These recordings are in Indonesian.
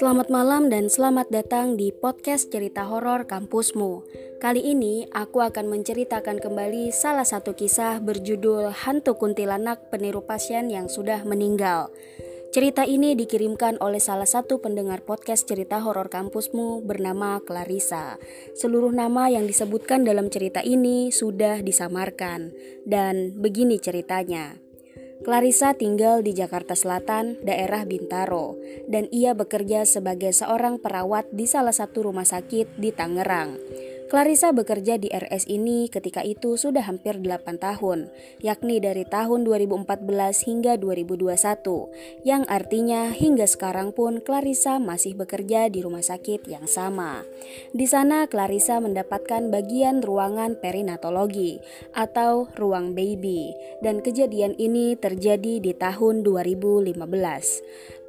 Selamat malam dan selamat datang di podcast cerita horor kampusmu. Kali ini aku akan menceritakan kembali salah satu kisah berjudul Hantu Kuntilanak Peniru Pasien yang Sudah Meninggal. Cerita ini dikirimkan oleh salah satu pendengar podcast cerita horor kampusmu bernama Clarissa. Seluruh nama yang disebutkan dalam cerita ini sudah disamarkan dan begini ceritanya. Clarissa tinggal di Jakarta Selatan, daerah Bintaro, dan ia bekerja sebagai seorang perawat di salah satu rumah sakit di Tangerang. Clarissa bekerja di RS ini ketika itu sudah hampir 8 tahun, yakni dari tahun 2014 hingga 2021, yang artinya hingga sekarang pun Clarissa masih bekerja di rumah sakit yang sama. Di sana Clarissa mendapatkan bagian ruangan perinatologi atau ruang baby, dan kejadian ini terjadi di tahun 2015.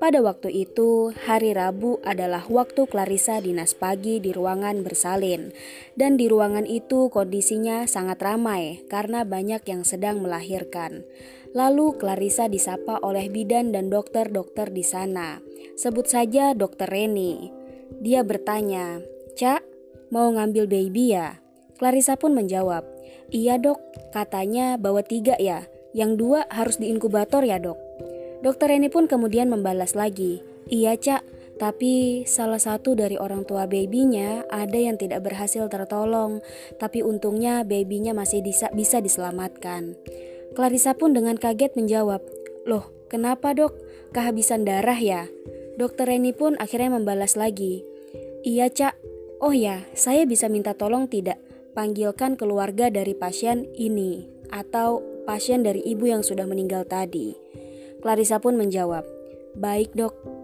Pada waktu itu, hari Rabu adalah waktu Clarissa dinas pagi di ruangan bersalin. Dan di ruangan itu kondisinya sangat ramai karena banyak yang sedang melahirkan. Lalu Clarissa disapa oleh bidan dan dokter-dokter di sana. Sebut saja dokter Reni. Dia bertanya, Cak, mau ngambil baby ya? Clarissa pun menjawab, Iya dok, katanya bawa tiga ya. Yang dua harus diinkubator ya dok. Dokter Reni pun kemudian membalas lagi, Iya cak, tapi salah satu dari orang tua babynya ada yang tidak berhasil tertolong, tapi untungnya babynya masih bisa, bisa diselamatkan. Clarissa pun dengan kaget menjawab, Loh, kenapa dok? Kehabisan darah ya? Dokter Reni pun akhirnya membalas lagi, Iya cak, oh ya, saya bisa minta tolong tidak? Panggilkan keluarga dari pasien ini atau pasien dari ibu yang sudah meninggal tadi. Clarissa pun menjawab, "Baik, Dok."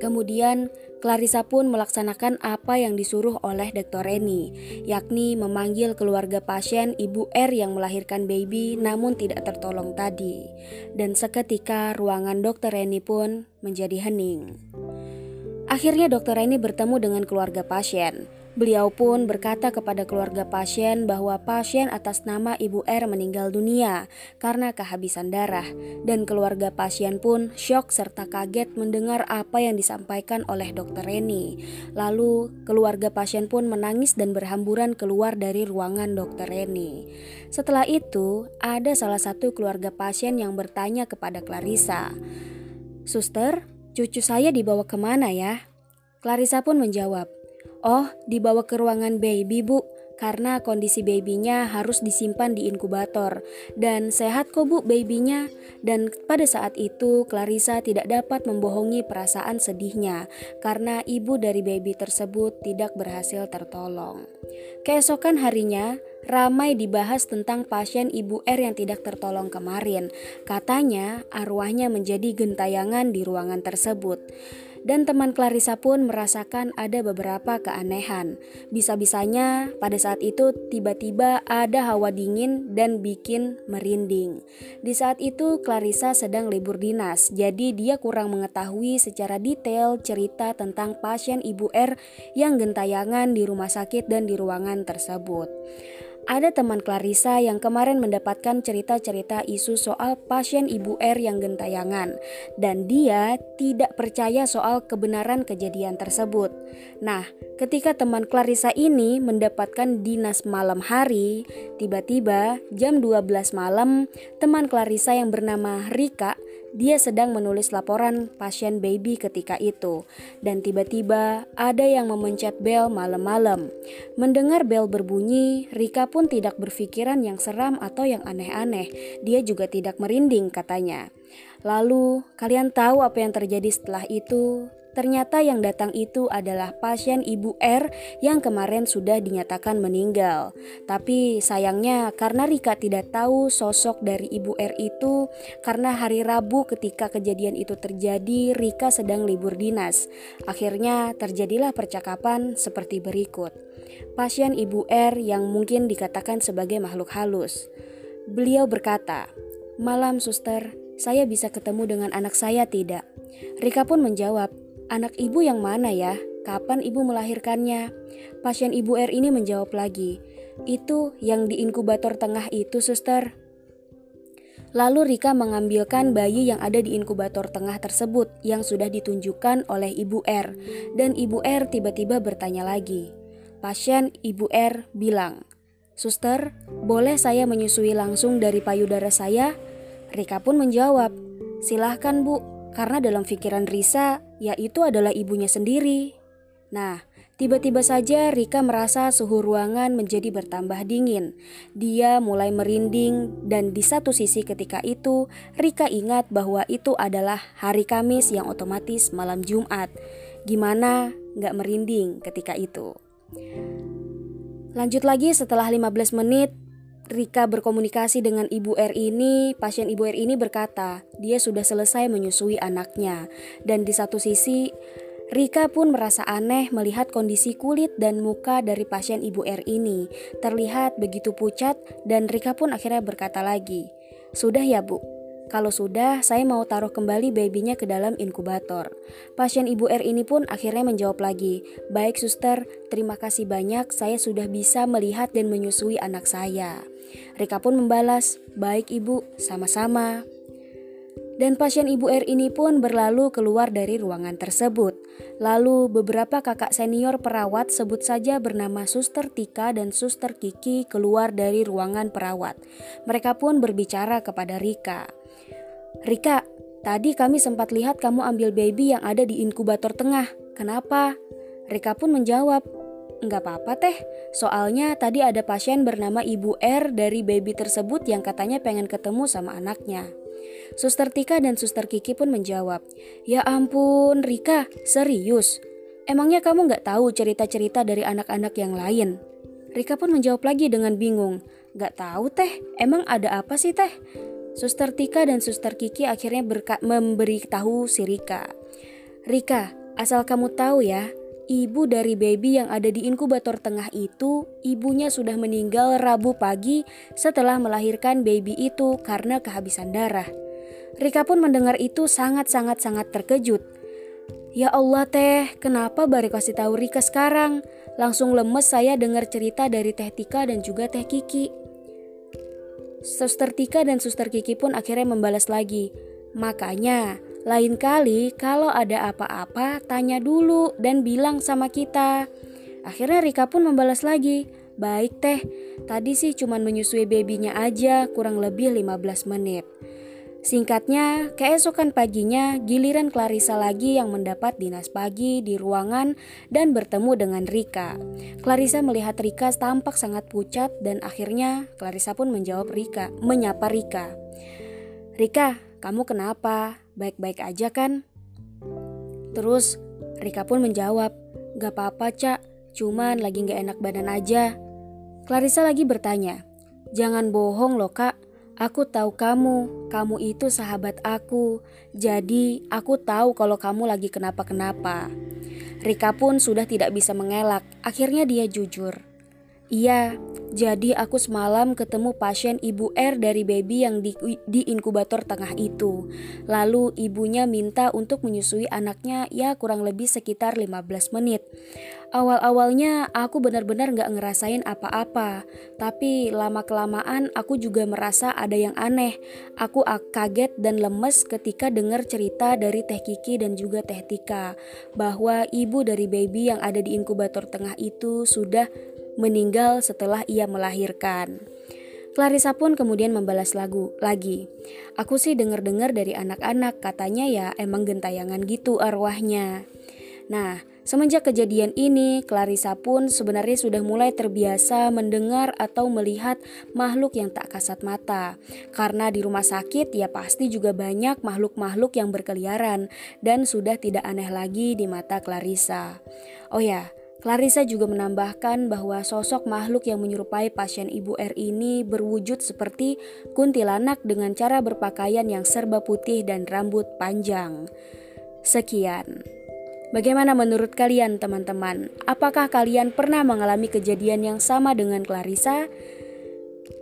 Kemudian, Clarissa pun melaksanakan apa yang disuruh oleh Dr. Reni, yakni memanggil keluarga pasien Ibu R yang melahirkan baby namun tidak tertolong tadi. Dan seketika ruangan Dr. Reni pun menjadi hening. Akhirnya Dr. Reni bertemu dengan keluarga pasien. Beliau pun berkata kepada keluarga pasien bahwa pasien atas nama Ibu R meninggal dunia karena kehabisan darah dan keluarga pasien pun syok serta kaget mendengar apa yang disampaikan oleh dokter Reni. Lalu keluarga pasien pun menangis dan berhamburan keluar dari ruangan dokter Reni. Setelah itu, ada salah satu keluarga pasien yang bertanya kepada Clarissa, "Suster, cucu saya dibawa ke mana ya?" Clarissa pun menjawab, Oh, dibawa ke ruangan baby, Bu, karena kondisi babynya harus disimpan di inkubator dan sehat kok Bu babynya. Dan pada saat itu Clarissa tidak dapat membohongi perasaan sedihnya karena ibu dari baby tersebut tidak berhasil tertolong. Keesokan harinya, ramai dibahas tentang pasien ibu R yang tidak tertolong kemarin. Katanya arwahnya menjadi gentayangan di ruangan tersebut dan teman Clarissa pun merasakan ada beberapa keanehan. Bisa-bisanya pada saat itu tiba-tiba ada hawa dingin dan bikin merinding. Di saat itu Clarissa sedang libur dinas, jadi dia kurang mengetahui secara detail cerita tentang pasien Ibu R yang gentayangan di rumah sakit dan di ruangan tersebut. Ada teman Clarissa yang kemarin mendapatkan cerita-cerita isu soal pasien Ibu R yang gentayangan dan dia tidak percaya soal kebenaran kejadian tersebut. Nah, ketika teman Clarissa ini mendapatkan dinas malam hari, tiba-tiba jam 12 malam, teman Clarissa yang bernama Rika dia sedang menulis laporan pasien baby ketika itu, dan tiba-tiba ada yang memencet bel malam-malam. Mendengar bel berbunyi, Rika pun tidak berpikiran yang seram atau yang aneh-aneh. Dia juga tidak merinding, katanya. Lalu, kalian tahu apa yang terjadi setelah itu? Ternyata yang datang itu adalah pasien Ibu R yang kemarin sudah dinyatakan meninggal. Tapi sayangnya karena Rika tidak tahu sosok dari Ibu R itu karena hari Rabu ketika kejadian itu terjadi Rika sedang libur dinas. Akhirnya terjadilah percakapan seperti berikut. Pasien Ibu R yang mungkin dikatakan sebagai makhluk halus. Beliau berkata, "Malam suster, saya bisa ketemu dengan anak saya tidak?" Rika pun menjawab, Anak ibu yang mana ya? Kapan ibu melahirkannya? Pasien ibu R ini menjawab lagi, itu yang di inkubator tengah itu suster. Lalu Rika mengambilkan bayi yang ada di inkubator tengah tersebut yang sudah ditunjukkan oleh Ibu R. Dan Ibu R tiba-tiba bertanya lagi. Pasien Ibu R bilang, Suster, boleh saya menyusui langsung dari payudara saya? Rika pun menjawab, Silahkan bu, karena dalam pikiran Risa, ya itu adalah ibunya sendiri. Nah, Tiba-tiba saja Rika merasa suhu ruangan menjadi bertambah dingin. Dia mulai merinding dan di satu sisi ketika itu Rika ingat bahwa itu adalah hari Kamis yang otomatis malam Jumat. Gimana nggak merinding ketika itu? Lanjut lagi setelah 15 menit Rika berkomunikasi dengan Ibu R ini, pasien Ibu R ini berkata, dia sudah selesai menyusui anaknya. Dan di satu sisi, Rika pun merasa aneh melihat kondisi kulit dan muka dari pasien ibu R ini. Terlihat begitu pucat dan Rika pun akhirnya berkata lagi, Sudah ya bu, kalau sudah, saya mau taruh kembali babynya ke dalam inkubator. Pasien ibu R ini pun akhirnya menjawab lagi, Baik suster, terima kasih banyak saya sudah bisa melihat dan menyusui anak saya. Rika pun membalas, Baik ibu, sama-sama. Dan pasien ibu R ini pun berlalu keluar dari ruangan tersebut. Lalu beberapa kakak senior perawat sebut saja bernama Suster Tika dan Suster Kiki keluar dari ruangan perawat. Mereka pun berbicara kepada Rika. Rika, tadi kami sempat lihat kamu ambil baby yang ada di inkubator tengah. Kenapa? Rika pun menjawab, Enggak apa-apa teh, soalnya tadi ada pasien bernama Ibu R dari baby tersebut yang katanya pengen ketemu sama anaknya. Suster Tika dan Suster Kiki pun menjawab, Ya ampun, Rika, serius? Emangnya kamu gak tahu cerita-cerita dari anak-anak yang lain? Rika pun menjawab lagi dengan bingung, Gak tahu teh, emang ada apa sih teh? Suster Tika dan Suster Kiki akhirnya memberitahu si Rika. Rika, asal kamu tahu ya, ibu dari baby yang ada di inkubator tengah itu, ibunya sudah meninggal Rabu pagi setelah melahirkan baby itu karena kehabisan darah. Rika pun mendengar itu sangat-sangat-sangat terkejut. Ya Allah teh, kenapa baru kasih tahu Rika sekarang? Langsung lemes saya dengar cerita dari Teh Tika dan juga Teh Kiki. Suster Tika dan Suster Kiki pun akhirnya membalas lagi. Makanya, lain kali kalau ada apa-apa tanya dulu dan bilang sama kita. Akhirnya Rika pun membalas lagi. Baik teh, tadi sih cuma menyusui babynya aja kurang lebih 15 menit. Singkatnya, keesokan paginya giliran Clarissa lagi yang mendapat dinas pagi di ruangan dan bertemu dengan Rika. Clarissa melihat Rika tampak sangat pucat dan akhirnya Clarissa pun menjawab Rika, menyapa Rika. Rika, kamu kenapa? Baik-baik aja kan? Terus Rika pun menjawab, Gak apa-apa cak, cuman lagi gak enak badan aja. Clarissa lagi bertanya, Jangan bohong loh kak, Aku tahu kamu, kamu itu sahabat aku. Jadi, aku tahu kalau kamu lagi kenapa-kenapa. Rika pun sudah tidak bisa mengelak. Akhirnya dia jujur. Iya, jadi aku semalam ketemu pasien ibu R dari baby yang di, di inkubator tengah itu. Lalu ibunya minta untuk menyusui anaknya ya kurang lebih sekitar 15 menit. Awal-awalnya aku benar-benar gak ngerasain apa-apa, tapi lama-kelamaan aku juga merasa ada yang aneh. Aku kaget dan lemes ketika dengar cerita dari Teh Kiki dan juga Teh Tika bahwa ibu dari baby yang ada di inkubator tengah itu sudah meninggal setelah ia melahirkan. Clarissa pun kemudian membalas lagu lagi. Aku sih denger-dengar dari anak-anak katanya ya emang gentayangan gitu arwahnya. Nah, semenjak kejadian ini, Clarissa pun sebenarnya sudah mulai terbiasa mendengar atau melihat makhluk yang tak kasat mata. Karena di rumah sakit ya pasti juga banyak makhluk-makhluk yang berkeliaran dan sudah tidak aneh lagi di mata Clarissa. Oh ya, Clarissa juga menambahkan bahwa sosok makhluk yang menyerupai pasien Ibu R ini berwujud seperti kuntilanak dengan cara berpakaian yang serba putih dan rambut panjang. Sekian. Bagaimana menurut kalian teman-teman? Apakah kalian pernah mengalami kejadian yang sama dengan Clarissa?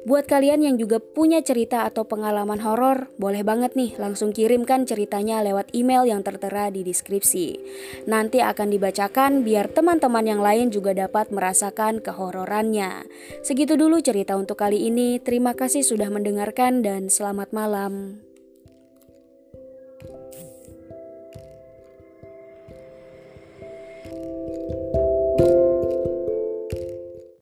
Buat kalian yang juga punya cerita atau pengalaman horor, boleh banget nih langsung kirimkan ceritanya lewat email yang tertera di deskripsi. Nanti akan dibacakan biar teman-teman yang lain juga dapat merasakan kehororannya. Segitu dulu cerita untuk kali ini. Terima kasih sudah mendengarkan dan selamat malam.